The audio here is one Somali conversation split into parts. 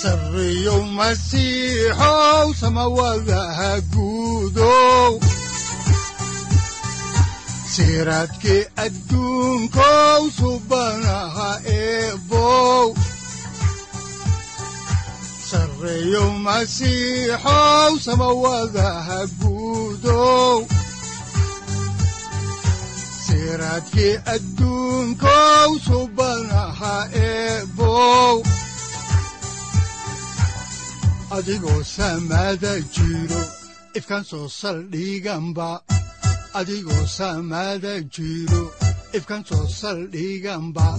sareyow masiixow samawadaha guudow siraadkii adduunkow subanaha eebow sareyow masiixow samawadaha guudow siraadkii adduunkow subanaha adigoo samaada jiro ifkaan soo saldhiganba adigoo samaada jiro ifkaan soo saldhiganba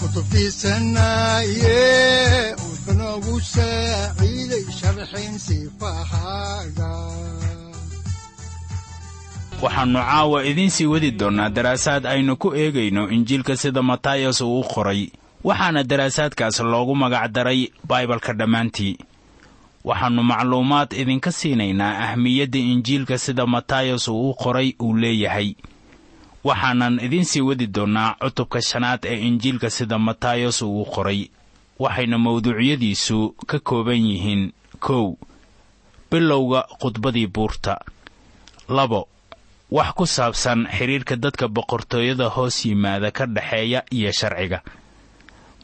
kutubtiisanaaye wuxunogu saaciiday sharxin sifahaaga waxaannu caawa idiin sii wadi doonnaa daraasaad aynu ku eegayno injiilka sida matayas uu u qoray. Waxaana daraasaadkaas loogu magacdaray baibalka dhammaantii waxaannu macluumaad idinka siinaynaa ahmiyadda injiilka sida matayas uu u qoray uu leeyahay. Waxaanan idiin sii wadi doonnaa cutubka shanaad ee injiilka sida matayas uu u qoray waxayna mawduucyadiisu ka kooban yihiin kow bilowga khudbadii buurta. Labo wax ku saabsan xidhiirka dadka boqortooyada hoos yimaada ka dhexeeya iyo sharciga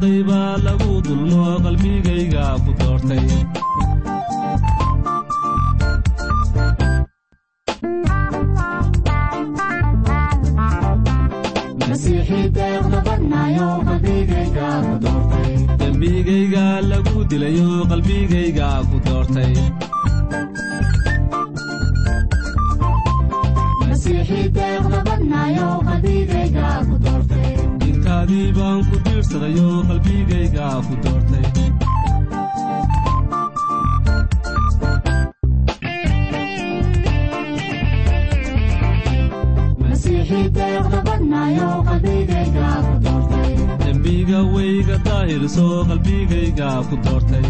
daaraadaybaa dembiga weyga daahirso qalbigayga ku doortay.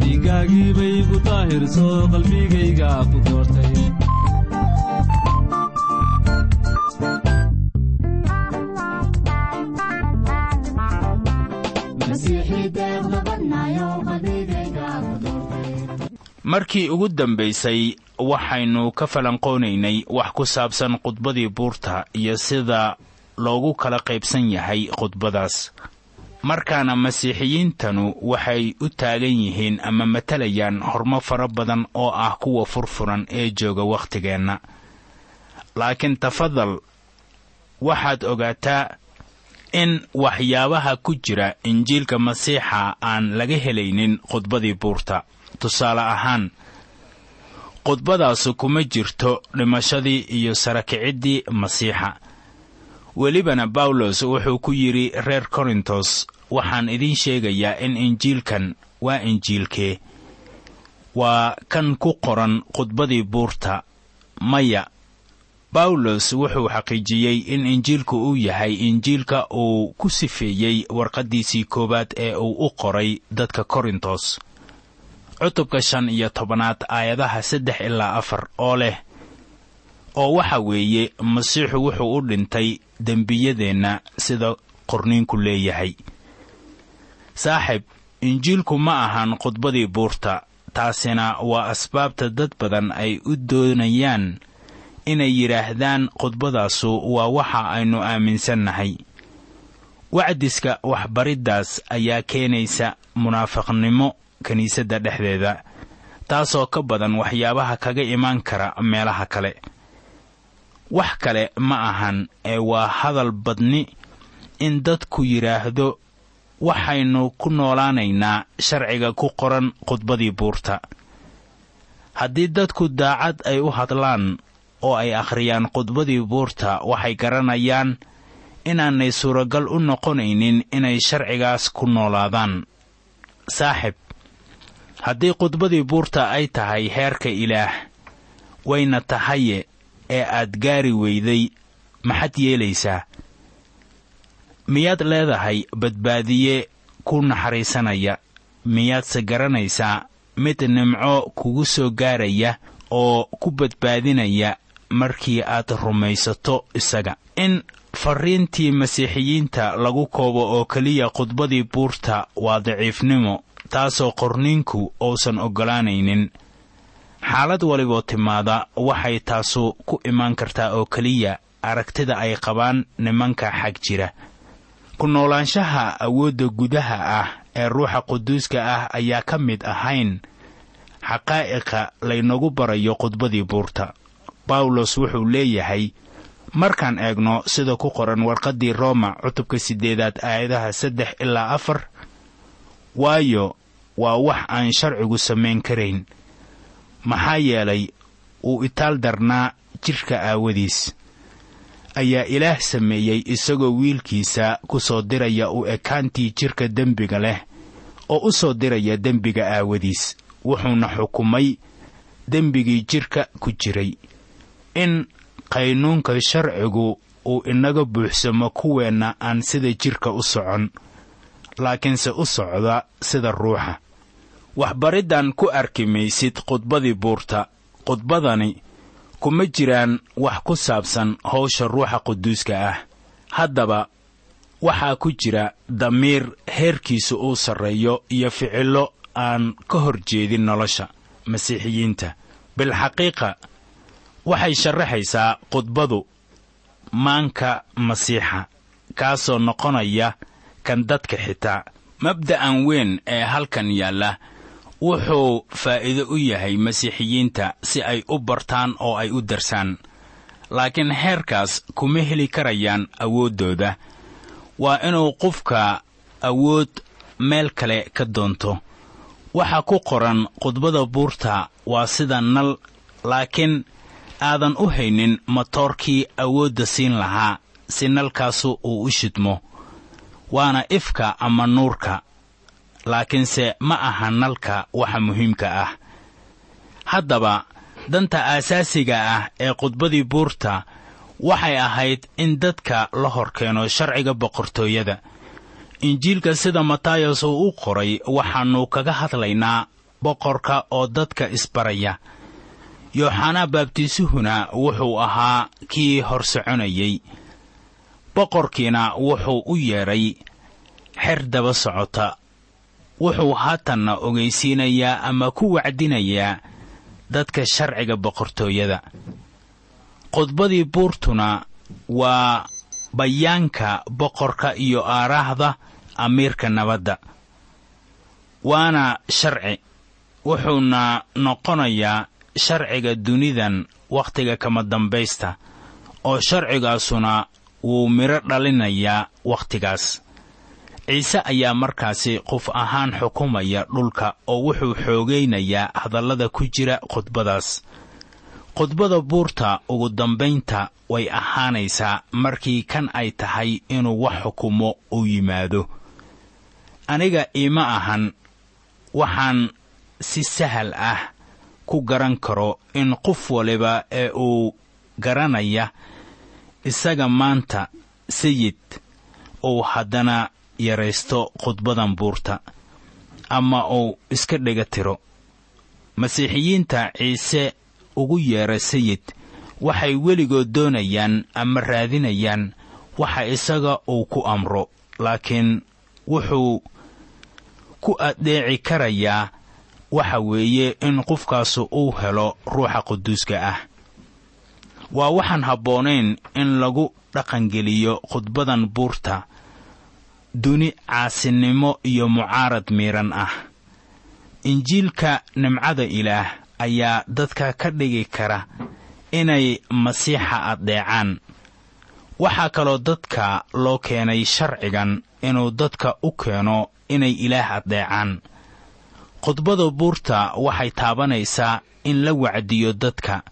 Dhiigaagii bay ku daahirso qalbigayga ku doortay markii ugu dambaysay waxaynu ka falanqoonaynay wax ku saabsan khudbadii buurta iyo sida loogu kala qaybsan yahay khudbadaas. Markaana masiixiyiintanu waxay u taagan yihiin ama matalayaan hormo fara badan oo ah kuwa furfuran ee jooga waktigeenna laakiin tafadal waxaad ogaataa in waxyaabaha ku jira injiilka masiixa aan laga helaynin khudbadii buurta tusaale ahaan khudbadaasu kuma jirto dhimashadii iyo sarakiciddii masiixa. Welibana bawlos wuxuu ku yidhi reer korintos waxaan idiin sheegayaa in injiilkan waa injiilkee? Waa kan ku qoran khudbadii buurta. Maya. Bawlos wuxuu xaqiijiyey in injiilku uu yahay injiilka uu ku sifeeyey warqaddiisii koowaad ee uu u qoray dadka korintos cutubka shan iyo tobanaad aayadaha saddex ilaa afar oo leh oo waxa weeye masiixu wuxuu u dhintay dembiyadeenna sida qorniinku leeyahay. Saaxib injiilku ma ahan khudbadii buurta taasina waa asbaabta dad badan ay u doonayaan inay yidhaahdaan khudbadaasu waa waxa aynu aaminsannahay. Wacdiska waxbariddaas ayaa keenaysa munaafiqnimo kiniisadda dhexdeeda taasoo ka badan waxyaabaha kaga imaan kara meelaha kale. Wax kale ma ahan ee waa hadal badni in dadku yidhaahdo waxaynu ku noolaanaynaa sharciga ku qoran khudbadii buurta. Haddii dadku daacad ay u hadlaan oo ay akhriyaan khudbadii buurta waxay garanayaan inaanay suuragal u noqonaynin inay sharcigaas ku noolaadaan. Saaxib haddii khudbadii buurta ay tahay heerka ilaah wayna tahaye ee aad gaari weyday maxad yeelaysaa? Miyaad leedahay badbaadiye ku naxariisanaya? Miyaadse garanaysaa mid nimco kugu soo gaaraya oo ku badbaadinaya markii aad rumaysato isaga? In farriintii masiixiyiinta lagu koobo oo keliya khudbadii buurta waa daciifnimo taasoo qorniinku uusan oggolaanaynin. Xaalad waliboo timaada waxay taasu ku imaan kartaa oo keliya aragtida ay qabaan nimanka xag jira. Ku noolaanshaha awoodda gudaha ah ee ruuxa quduuska ah ayaa ka mid ahayn xaqaa'iqa laynagu barayo khudbadii buurta. Bawlos wuxuu leeyahay markaan eegno sida ku qoran warqaddii rooma cutubka siddeedaad aayadaha saddex ilaa afar waayo waa wax aan sharcigu samayn karayn. Maxaa yeelay uu itaal darnaa jidhka aawadiis. Ayaa ilaah sameeyey isagoo wiilkiisa ku soo diraya u ekaantii jidhka dembiga leh oo u soo diraya dembiga aawadiis. Wuxuuna xukumay dembigii jidhka ku jiray. In qaynuunka sharcigu uu inaga buuxsamo kuweenna aan sida jidhka u socon laakiinse u socda sida ruuxa waxbariddan ku arki maysid khudbadii buurta. Khudbadani kuma jiraan wax ku saabsan howsha ruuxa quduuska ah. Haddaba waxaa ku jira damiir heerkiisu uu sarreeyo iyo ficillo aan ka hor jeedin nolosha masiixiyiinta. Bilxaqiiqa waxay sharaxaysaa khudbadu maanka masiixa kaasoo noqonaya kan dadka xitaa. Mabda'an weyn ee halkan yaalla wuxuu faa'iido u yahay masiixiyiinta si ay u bartaan oo ay u darsaan. Laakiin heerkaas kuma heli karayaan awooddooda. Waa inuu qofka awood meel kale ka doonto. Waxa ku qoran khudbada buurta waa sida nal laakiin aadan u haynin matoorkii awoodda siin lahaa si nalkaasu uu u shidmo. Waana ifka ama nuurka laakiinse ma aha nalka waxa muhiimka ah. Haddaba danta aasaasiga ah ee khudbadii buurta waxay ahayd in dadka la hor keeno sharciga boqortooyada. Injiilka sida matayas uu u qoray waxaannu kaga hadlaynaa boqorka oo dadka isbaraya. Yooxanaa baabtiisuhuna wuxuu ahaa kii hor soconayey boqorkiina wuxuu u yeedhay xer daba socota wuxuu haatanna ogaysiinayaa ama ku wacdinayaa dadka sharciga boqortooyada. Khudbadii buurtuna waa bayaanka boqorka iyo aaraahda amiirka nabadda. Waana sharci wuxuuna noqonayaa sharciga dunidan wakhtiga kama dambaysta oo sharcigaasuna wuu midho dhalinayaa wakhtigaas ciise ayaa markaasi qof ahaan xukumaya dhulka oo wuxuu xoogaynayaa hadallada ku jira khudbadaas. Khudbada buurta ugu dambaynta way ahaanaysaa markii kan ay tahay inuu wax xukumo uu yimaado. Aniga iima ahan waxaan si sahal ah ku garan karo in qof waliba ee uu garanaya isaga maanta sayid uu haddana yaraysto khudbadan buurta ama uu iska dhega tiro. Masiixiyiinta ciise ugu yeera sayid waxay weligood doonayaan ama raadinayaan waxa isaga uu ku amro laakiin wuxuu ku addeeci karayaa waxa weeye in qofkaasu uu helo ruuxa quduuska ah. Waa waxaan habboonayn in lagu dhaqangeliyo khudbadan buurta duni caasinimo iyo mucaarad miidhan ah. Injiilka nimcada ilaah ayaa dadka ka dhigi kara inay masiixa addeecaan. Waxaa kaloo dadka loo keenay sharcigan inuu dadka u keeno inay ilaah addeecaan. Khudbada buurta waxay taabanaysaa in la wacdiyo dadka.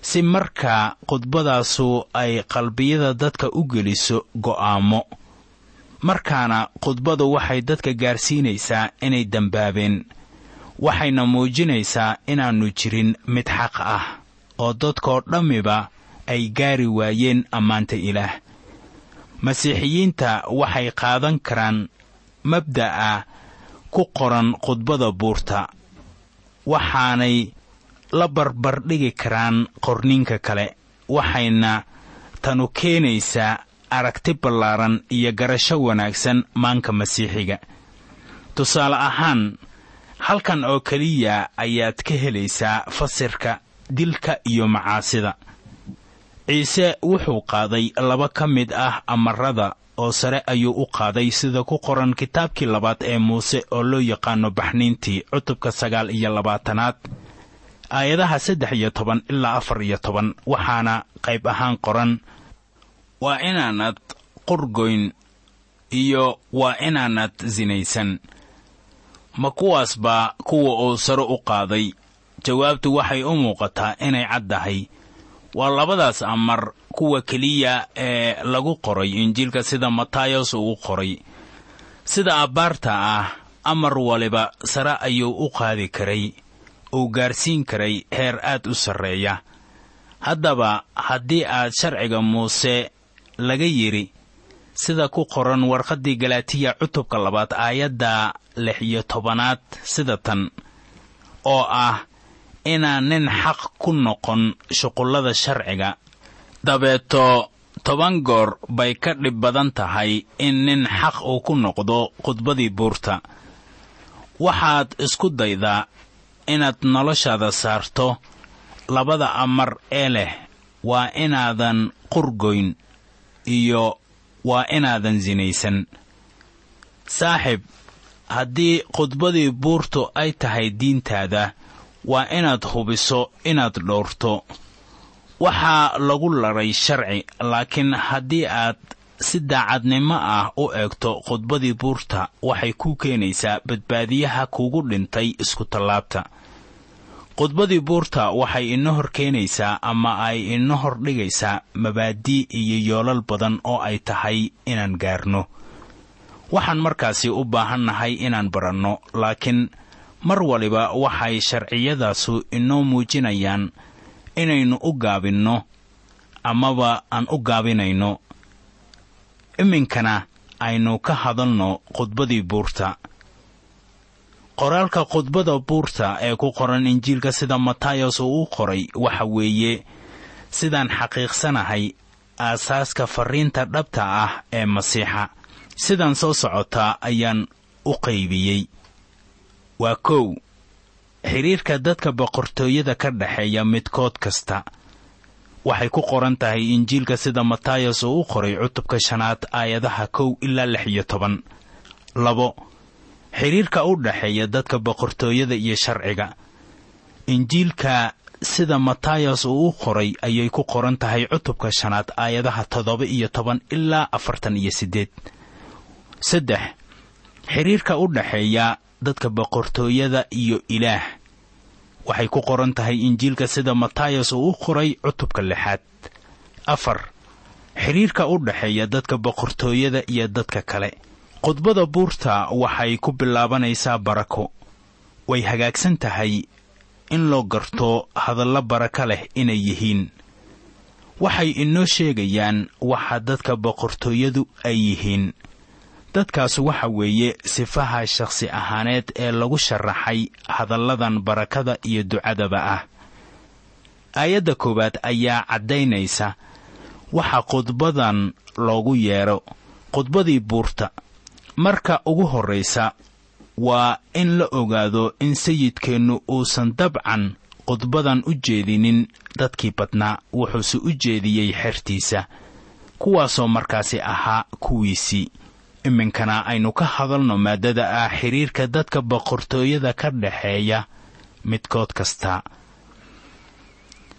Si markaa khudbadaasu ay qalbiyada dadka u geliso go'aamo markaana khudbadu waxay dadka gaarsiinaysaa inay dembaabeen waxayna muujinaysaa inaannu jirin mid xaq ah oo dadkoo dhammiba ay gaari waayeen ammaanta ilaah. Masiixiyiinta waxay qaadan karaan mabda'a ku qoran khudbada buurta waxaanay la barbardhigi karaan qorninka kale waxayna tanu keenaysaa aragti ballaaran iyo garasho wanaagsan maanka masiixiga. Tusaale ahaan halkan oo keliya ayaad ka helaysaa fasirka dilka iyo macaasida. Ciise wuxuu qaaday laba ka mid ah amarada oo sare ayuu u qaaday sida ku qoran kitaabkii labaad ee muuse oo loo yaqaano baxniintii cutubka sagaal iyo labaatanaad aayadaha saddex iyo toban ilaa afar iyo toban waxaana qayb ahaan qoran waa inaanad qurgoyn iyo waa inaanad sinaysan ma kuwaasbaa kuwa uu sare u qaaday? Jawaabtu waxay u muuqataa inay caddahay. Waa labadaas amar kuwa keliya ee lagu qoray injiilka sida matayos uu u qoray. Sida abbaarta ah amar waliba sare ayuu u qaadi karay uu gaarsiin karay heer aad u sarreeya. Haddaba haddii aad sharciga muuse laga yidhi sida ku qoran warqaddii galaatiya cutubka labaad aayadda lix iyo tobanaad sida tan oo ah inaan nin xaq ku noqon shuqullada sharciga. Dabeeto toban goor bay ka dhib badan tahay in nin xaq uu ku noqdo khudbadii buurta. Waxaad isku daydaa inaad noloshaada saarto labada amar ee leh waa inaadan qurgoyn iyo waa inaadan sinaysan saaxib haddii khudbadii buurtu ay tahay diintaada waa inaad hubiso inaad dhowrto waxaa lagu laray sharci laakiin haddii aad si daacadnimo ah u eegto khudbadii buurta waxay ku keenaysaa badbaadiyaha kugu dhintay iskutallaabta khudbadii buurta waxay ina hor keenaysaa ama ay ina hor dhigaysaa mabaadii iyo yoolal badan oo ay tahay inaan gaarno. Waxaan markaasi u baahannahay inaan baranno laakiin mar waliba waxay sharciyadaasu inoo muujinayaan inaynu u gaabinno amaba aan u gaabinayno. Iminkana aynu ka hadalno khudbadii buurta qoraalka khudbada buurta ee ku qoran injiilka sida matayos uu u qoray waxa weeye sidaan xaqiiqsanahay aasaaska farriinta dhabta ah ee masiixa sidan soo socotaa ayaan u qaybiyey. Waa kow xidhiirka dadka boqortooyada ka dhexeeya midkood kasta. Waxay ku qoran tahay injiilka sida matayos uu u qoray cutubka shanaad aayadaha kow ilaa lix iyo toban. Labo xidhiirka u dhexeeya dadka boqortooyada iyo sharciga. Injiilka sida matayos uu u qoray ayay ku qoran tahay cutubka shanaad aayadaha toddoba iyo toban ilaa afartan iyo siddeed. Saddex xidhiirka u dhexeeya dadka boqortooyada iyo ilaah. Waxay ku qoran tahay injiilka sida matayos uu u qoray cutubka lixaad. Afar xidhiirka u dhexeeya dadka boqortooyada iyo dadka kale khudbada buurta waxay ku bilaabanaysaa barako. Way hagaagsan tahay in loo garto hadallo baraka leh inay yihiin. Waxay inoo sheegayaan waxa dadka boqortooyadu ay yihiin. Dadkaas waxa weeye sifaha shakhsi ahaaneed ee lagu sharaxay hadalladan barakada iyo ducadaba ah. Aayadda koowaad ayaa caddaynaysa waxa khudbadan loogu yeedho khudbadii buurta marka ugu horraysa waa in la ogaado in sayidkeennu uusan dabcan khudbadan u jeedinin dadkii badnaa wuxuuse u jeediyey xertiisa. Kuwaasoo markaasi ahaa kuwiisii. Iminkana aynu ka hadalno maaddada ah xidhiirka dadka boqortooyada ka dhexeeya midkood kasta.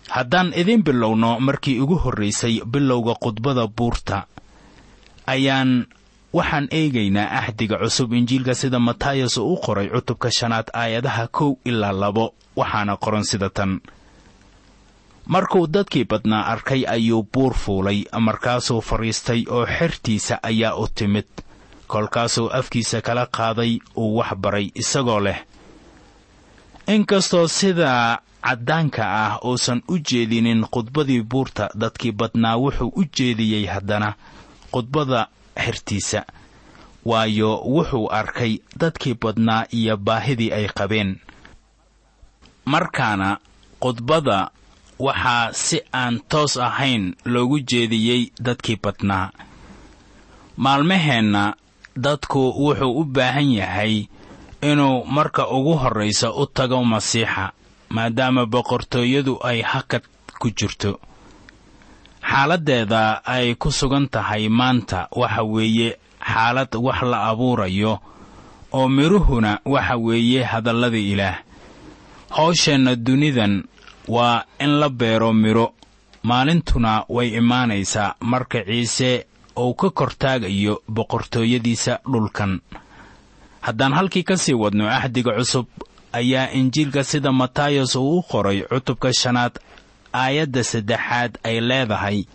Haddaan idiin bilowno markii ugu horraysay bilowga khudbada buurta ayaan waxaan eegaynaa ahdiga cusub injiilka sida matayas uu u qoray cutubka shanaad aayadaha kow ilaa labo waxaana qoran sida tan. Markuu dadkii badnaa arkay ayuu buur fuulay markaasuu fadhiistay oo xertiisa ayaa u timid. Kolkaasuu afkiisa kala qaaday uu wax baray isagoo leh inkastoo sidaa caddaanka ah uusan u jeedinin khudbadii buurta dadkii badnaa wuxuu u jeediyey haddana. Khudbada xertiisa waayo wuxuu arkay dadkii badnaa iyo baahidii ay qabeen. Markaana khudbada waxaa si aan toos ahayn loogu jeediyey dadkii badnaa. Maalmaheenna dadku wuxuu u baahan yahay inuu marka ugu horraysa u tago masiixa maadaama boqortooyadu ay hakad ku jirto xaaladdeeda ay ku sugan tahay maanta waxa weeye xaalad wax la abuurayo oo midhuhuna waxa weeye hadallada ilaah. Hawsheenna dunidan waa in la beero midho maalintuna way imaanaysaa marka ciise uu ka kortaagayo boqortooyadiisa dhulkan. Haddaan halkii ka sii wadno axdiga cusub ayaa injiilka sida matayas uu u qoray cutubka shanaad aayadda saddexaad ay leedahay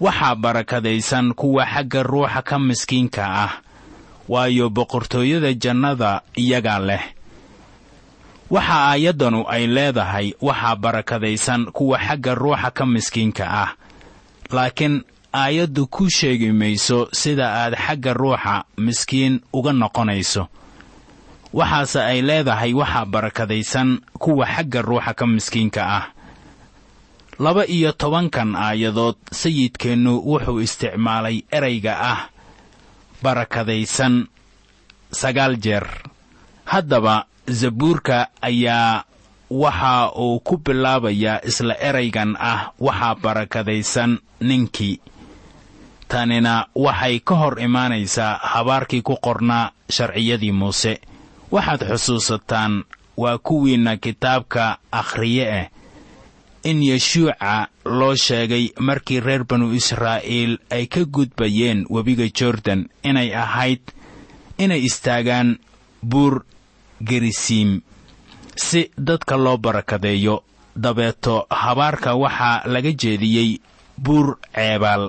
waxaa barakadaysan kuwa xagga ruuxa ka miskiinka ah waayo boqortooyada jannada iyagaa leh. Waxa aayaddanu ay leedahay waxaa barakadaysan kuwa xagga ruuxa ka miskiinka ah. Laakiin aayaddu ku sheegi mayso sida aad xagga ruuxa miskiin uga noqonayso. Waxaase ay leedahay waxaa barakadaysan kuwa xagga ruuxa ka miskiinka ah laba iyo tobankan aayadood sayidkeennu wuxuu isticmaalay erayga ah barakadaysan sagaal jeer. Haddaba zabuurka ayaa waxa uu ku bilaabayaa isla eraygan ah waxaa barakadaysan ninkii. Tanina waxay ka hor imaanaysaa habaarkii ku qornaa sharciyadii muuse. Waxaad xusuusataan waa kuwiinna kitaabka akhriye ah in yeshuuca loo sheegay markii reer banu israa'iil ay ka gudbayeen webiga jordan inay ahayd inay istaagaan buur gerisiim si dadka loo barakadeeyo. Dabeeto habaarka waxaa laga jeediyey buur ceebaal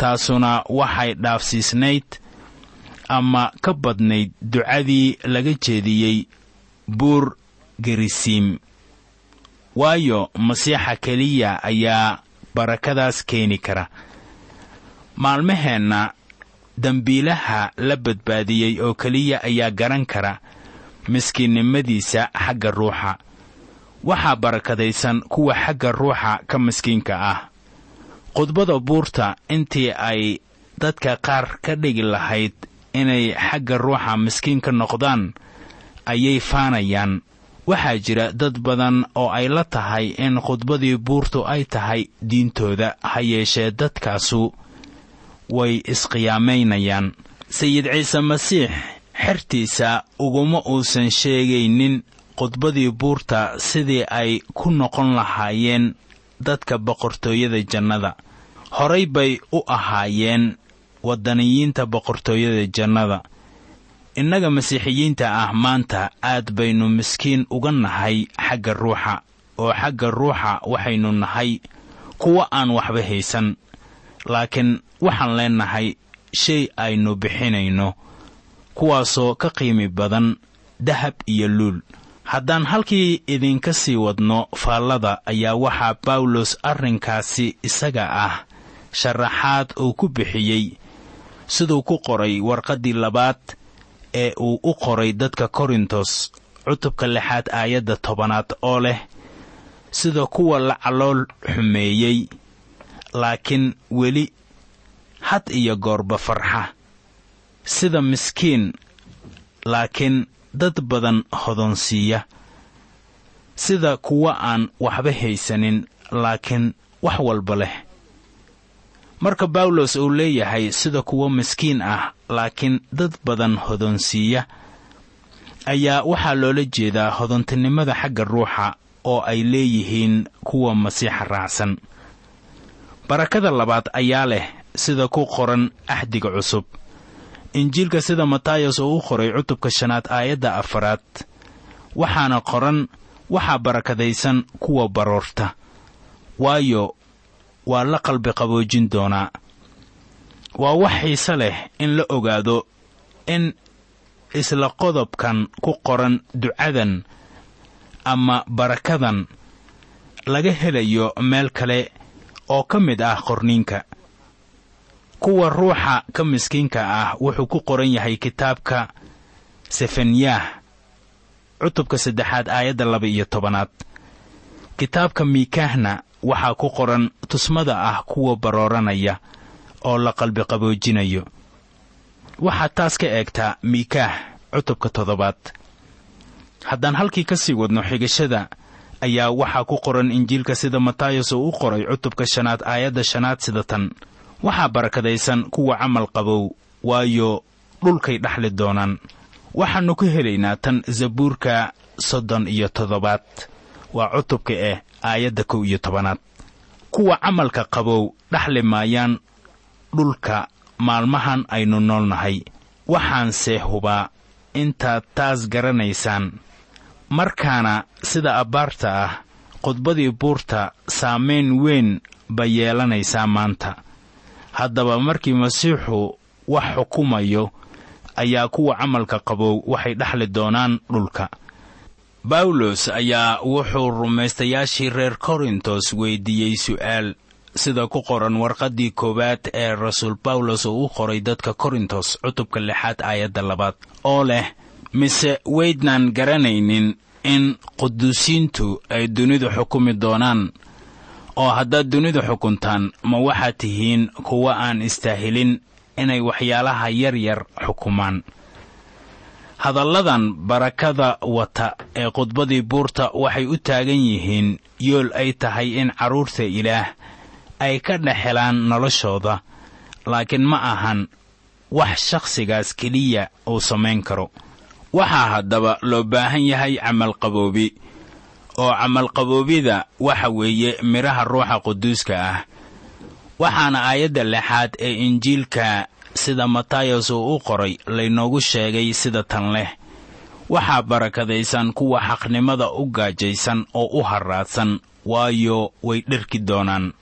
taasuna waxay dhaafsiisnayd ama ka badnayd ducadii laga jeediyey buur gerisiim waayo masiixa keliya ayaa barakadaas keeni kara. Maalmaheenna dembiilaha la badbaadiyey oo keliya ayaa garan kara miskiinnimadiisa xagga ruuxa. Waxaa barakadaysan kuwa xagga ruuxa ka miskiinka ah. Khudbada buurta intii ay dadka qaar ka dhigi lahayd inay xagga ruuxa miskiin ka noqdaan ayay faanayaan waxaa jira dad badan oo ay la tahay in khudbadii buurtu ay tahay diintooda ha yeeshee dadkaasu way isqiyaamaynayaan. Sayid ciise masiix xertiisa uguma uusan sheegaynin khudbadii buurta sidii ay ku noqon lahaayeen dadka boqortooyada jannada. Horay bay u ahaayeen waddaniyiinta boqortooyada jannada innaga masiixiyiinta ah maanta aad baynu miskiin uga nahay xagga ruuxa oo xagga ruuxa waxaynu nahay kuwa aan waxba haysan. Laakiin waxaan leennahay shay aynu bixinayno kuwaasoo ka qiimi badan dahab iyo luul. Haddaan halkii idinka sii wadno faallada ayaa waxaa bawlos arrinkaasi isaga ah sharaxaad uu ku bixiyey siduu ku qoray warqaddii labaad ee uu u qoray dadka korintos cutubka lixaad aayadda tobanaad oo leh sida kuwa la calool xumeeyey laakiin weli had iyo goorba farxa. Sida miskiin laakiin dad badan hodonsiiya sida kuwa aan waxba haysanin laakiin wax walba leh. Marka bawlos uu leeyahay sida kuwa miskiin ah laakiin dad badan hodonsiiya ayaa waxaa loola jeedaa hodontinimada xagga ruuxa oo ay leeyihiin kuwa masiixa raacsan. Barakada labaad ayaa leh sida ku qoran axdiga cusub. Injiilka sida matayas uu u qoray cutubka shanaad aayadda afaraad. Waxaana qoran waxaa barakadaysan kuwa baroorta. Waayo waa la qalbi qaboojin doonaa waa wax xiise leh in la ogaado in isla qodobkan ku qoran ducadan ama barakadan laga helayo meel kale oo ka mid ah qorniinka. Kuwa ruuxa ka miskiinka ah wuxuu ku qoran yahay kitaabka sefanyah cutubka saddexaad aayadda laba iyo tobanaad. Kitaabka miikaahna waxaa ku qoran tusmada ah kuwa barooranaya oo la qalbi qaboojinayo. Waxaad taas ka eegtaa miikaah cutubka toddobaad. Haddaan halkii ka sii wadno xigashada ayaa waxaa ku qoran injiilka sida matayas uu u qoray cutubka shanaad aayadda shanaad sida tan. Waxaa barakadaysan kuwa camal qabow waayo dhulkay dhaxli doonaan. Waxaannu ka helaynaa tan zabuurka soddon iyo toddobaad. Waa cutubka eh aayadda kow iyo tobanaad. Kuwa camalka qabow dhaxli maayaan dhulka maalmahan aynu noolnahay. Waxaanse hubaa intaad taas garanaysaan. Markaana sida abbaarta ah khudbadii buurta saamayn weyn ba yeelanaysaa maanta. Haddaba markii masiixu wax xukumayo ayaa kuwa camalka qabow waxay dhexli doonaan dhulka. Bawlos ayaa wuxuu rumaystayaashii reer korintos weydiiyey su'aal sida ku qoran warqaddii koowaad ee rasuul bawlos uu u qoray dadka korintos cutubka lixaad aayadda labaad oo leh mise weydnaan garanaynin in quduusiintu ay dunidu xukumi doonaan? Oo haddaad dunidu xukuntaan ma waxaad tihiin kuwa aan istaahilin inay waxyaalaha yar yar xukumaan? Hadalladan barakada wata ee khudbadii buurta waxay u taagan yihiin yool ay tahay in carruurta ilaah ay ka dhex helaan noloshooda laakiin ma ahan wax shakhsigaas keliya uu samayn karo. Waxaa haddaba loo baahan yahay camalqaboobi oo camalqaboobida waxa weeye midhaha ruuxa quduuska ah. Waxaana aayadda lixaad ee injiilka sida matayas uu u qoray laynoogu sheegay sida tan leh. Waxaa barakadaysan kuwa xaqnimada u gaajaysan oo u harraadsan waayo way dherki doonaan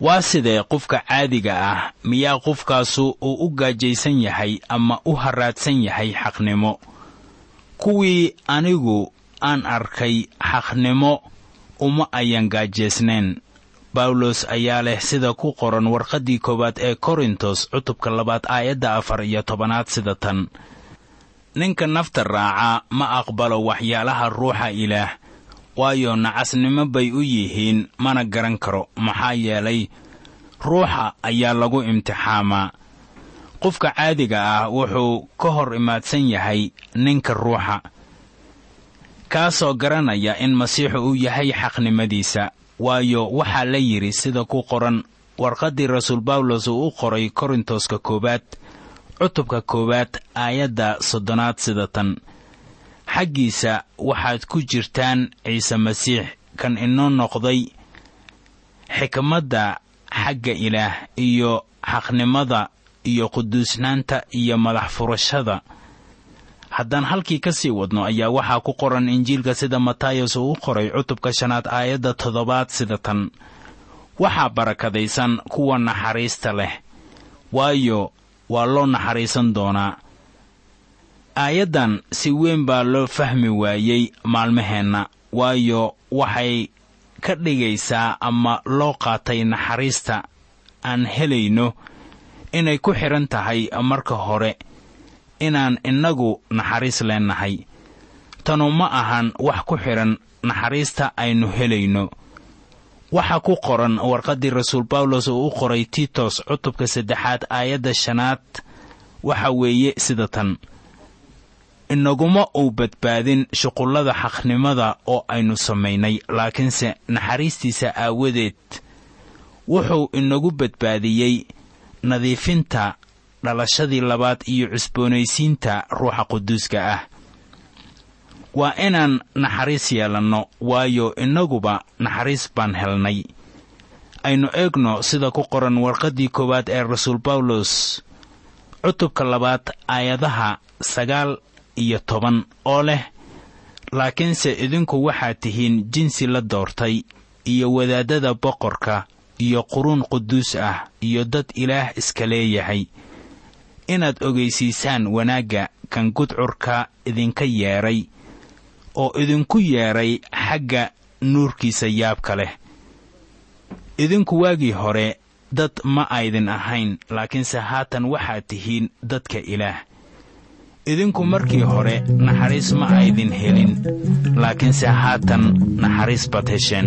waa sidee qofka caadiga ah miyaa qofkaasu uu u gaajaysan yahay ama u harraadsan yahay xaqnimo? Kuwii anigu aan arkay xaqnimo uma ayan gaajaysnayn. Bawlos ayaa leh sida ku qoran warqaddii koowaad ee korintos cutubka labaad aayadda afar iyo tobanaad sida tan. Ninka nafta raaca ma aqbalo waxyaalaha ruuxa ilaah waayo nacasnimo bay u yihiin mana garan karo. Maxaa yeelay ruuxa ayaa lagu imtixaamaa. Qofka caadiga ah wuxuu ka hor imaadsan yahay ninka ruuxa kaasoo garanaya in masiixu uu yahay xaqnimadiisa. Waayo waxaa la yidhi sida ku qoran warqaddii rasuul bawlos uu u qoray korintoska koowaad cutubka koowaad aayadda soddonaad sida tan xaggiisa waxaad ku jirtaan ciise masiix kan inoo noqday xikmadda xagga ilaah iyo xaqnimada iyo quduusnaanta iyo madax furashada. Haddaan halkii ka sii wadno ayaa waxaa ku qoran injiilka sida matayas uu u qoray cutubka shanaad aayadda toddobaad sida tan. Waxaa barakadaysan kuwa naxariista leh waayo waa loo naxariisan doonaa aayaddan si weyn baa loo fahmi waayey maalmaheenna waayo waxay ka dhigaysaa ama loo qaatay naxariista aan helayno inay ku xidhan tahay marka hore inaan innagu naxariis leennahay. Tanu ma ahan wax ku xidhan naxariista aynu helayno. Waxaa ku qoran warqaddii rasuul bawlos uu u qoray tiitos cutubka saddexaad aayadda shanaad waxa weeye sida tan inaguma uu badbaadin shuqullada xaqnimada oo aynu samaynay laakiinse naxariistiisa aawadeed wuxuu inagu badbaadiyey nadiifinta dhalashadii labaad iyo cusboonaysiinta ruuxa quduuska ah. Waa inaan naxariis yeelanno waayo innaguba naxariis baan helnay. Aynu eegno sida ku qoran warqaddii koowaad ee rasuul bawlos cutubka labaad aayadaha sagaal iyo toban oo leh. Laakiinse idinku waxaad tihiin jinsi la doortay iyo wadaaddada boqorka iyo quruun quduus ah iyo dad ilaah iska leeyahay. Inaad ogaysiisaan wanaagga kan gudcurka idinka yeedhay oo idinku yeedhay xagga nuurkiisa yaabka leh. Idinku waagii hore dad ma aydin ahayn laakiinse haatan waxaad tihiin dadka ilaah idinku markii hore naxariis ma aydin helin laakiinse haatan naxariis baad hesheen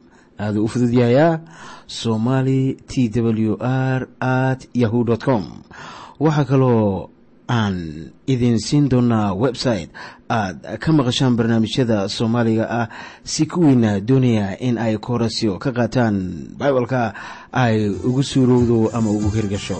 aaduu u fududyahayaa somali t w r at yahu com. Waxaa kaloo aan idin siin doonaa website aad ka maqashaan barnaamijyada soomaaliga ah si kuwiina doonaya in ay koorasyo ka qaataan bibalka ay ugu suurowdo ama ugu hirgasho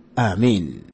aamiin